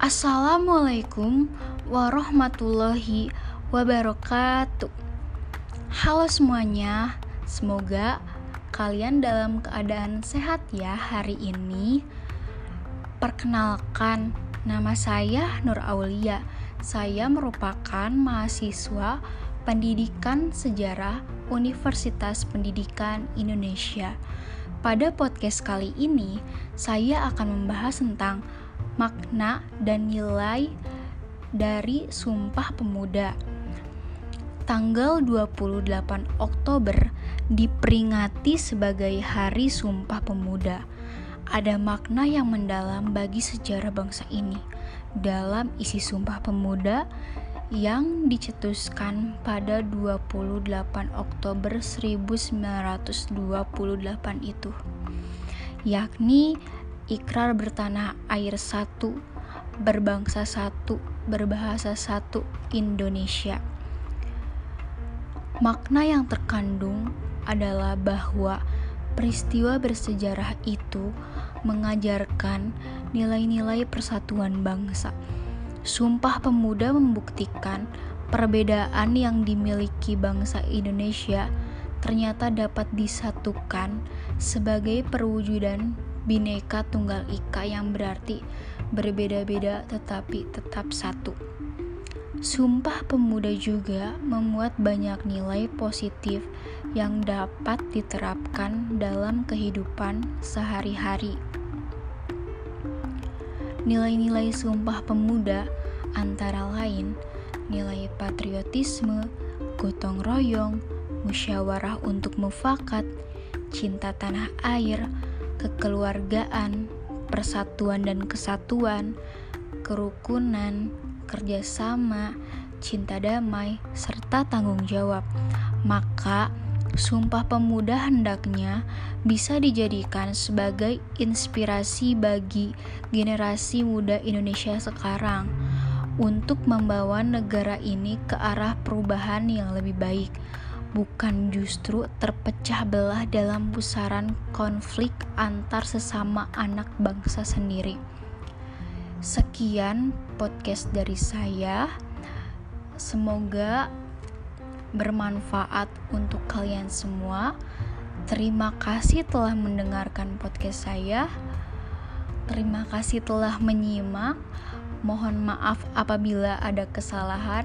Assalamualaikum warahmatullahi wabarakatuh. Halo semuanya, semoga kalian dalam keadaan sehat ya hari ini. Perkenalkan, nama saya Nur Aulia. Saya merupakan mahasiswa Pendidikan Sejarah Universitas Pendidikan Indonesia. Pada podcast kali ini, saya akan membahas tentang makna dan nilai dari Sumpah Pemuda. Tanggal 28 Oktober diperingati sebagai Hari Sumpah Pemuda. Ada makna yang mendalam bagi sejarah bangsa ini. Dalam isi Sumpah Pemuda yang dicetuskan pada 28 Oktober 1928 itu yakni ikrar bertanah air satu berbangsa satu berbahasa satu Indonesia. Makna yang terkandung adalah bahwa peristiwa bersejarah itu mengajarkan nilai-nilai persatuan bangsa. Sumpah Pemuda membuktikan perbedaan yang dimiliki bangsa Indonesia ternyata dapat disatukan sebagai perwujudan bineka tunggal ika yang berarti berbeda-beda tetapi tetap satu. Sumpah Pemuda juga memuat banyak nilai positif yang dapat diterapkan dalam kehidupan sehari-hari. Nilai-nilai Sumpah Pemuda antara lain nilai patriotisme, gotong royong, musyawarah untuk mufakat, cinta tanah air, kekeluargaan, persatuan dan kesatuan, kerukunan, kerjasama, cinta damai, serta tanggung jawab. Maka, Sumpah Pemuda hendaknya bisa dijadikan sebagai inspirasi bagi generasi muda Indonesia sekarang untuk membawa negara ini ke arah perubahan yang lebih baik, bukan justru terpecah belah dalam pusaran konflik antar sesama anak bangsa sendiri. Sekian podcast dari saya. Semoga bermanfaat untuk kalian semua. Terima kasih telah mendengarkan podcast saya. Terima kasih telah menyimak. Mohon maaf apabila ada kesalahan.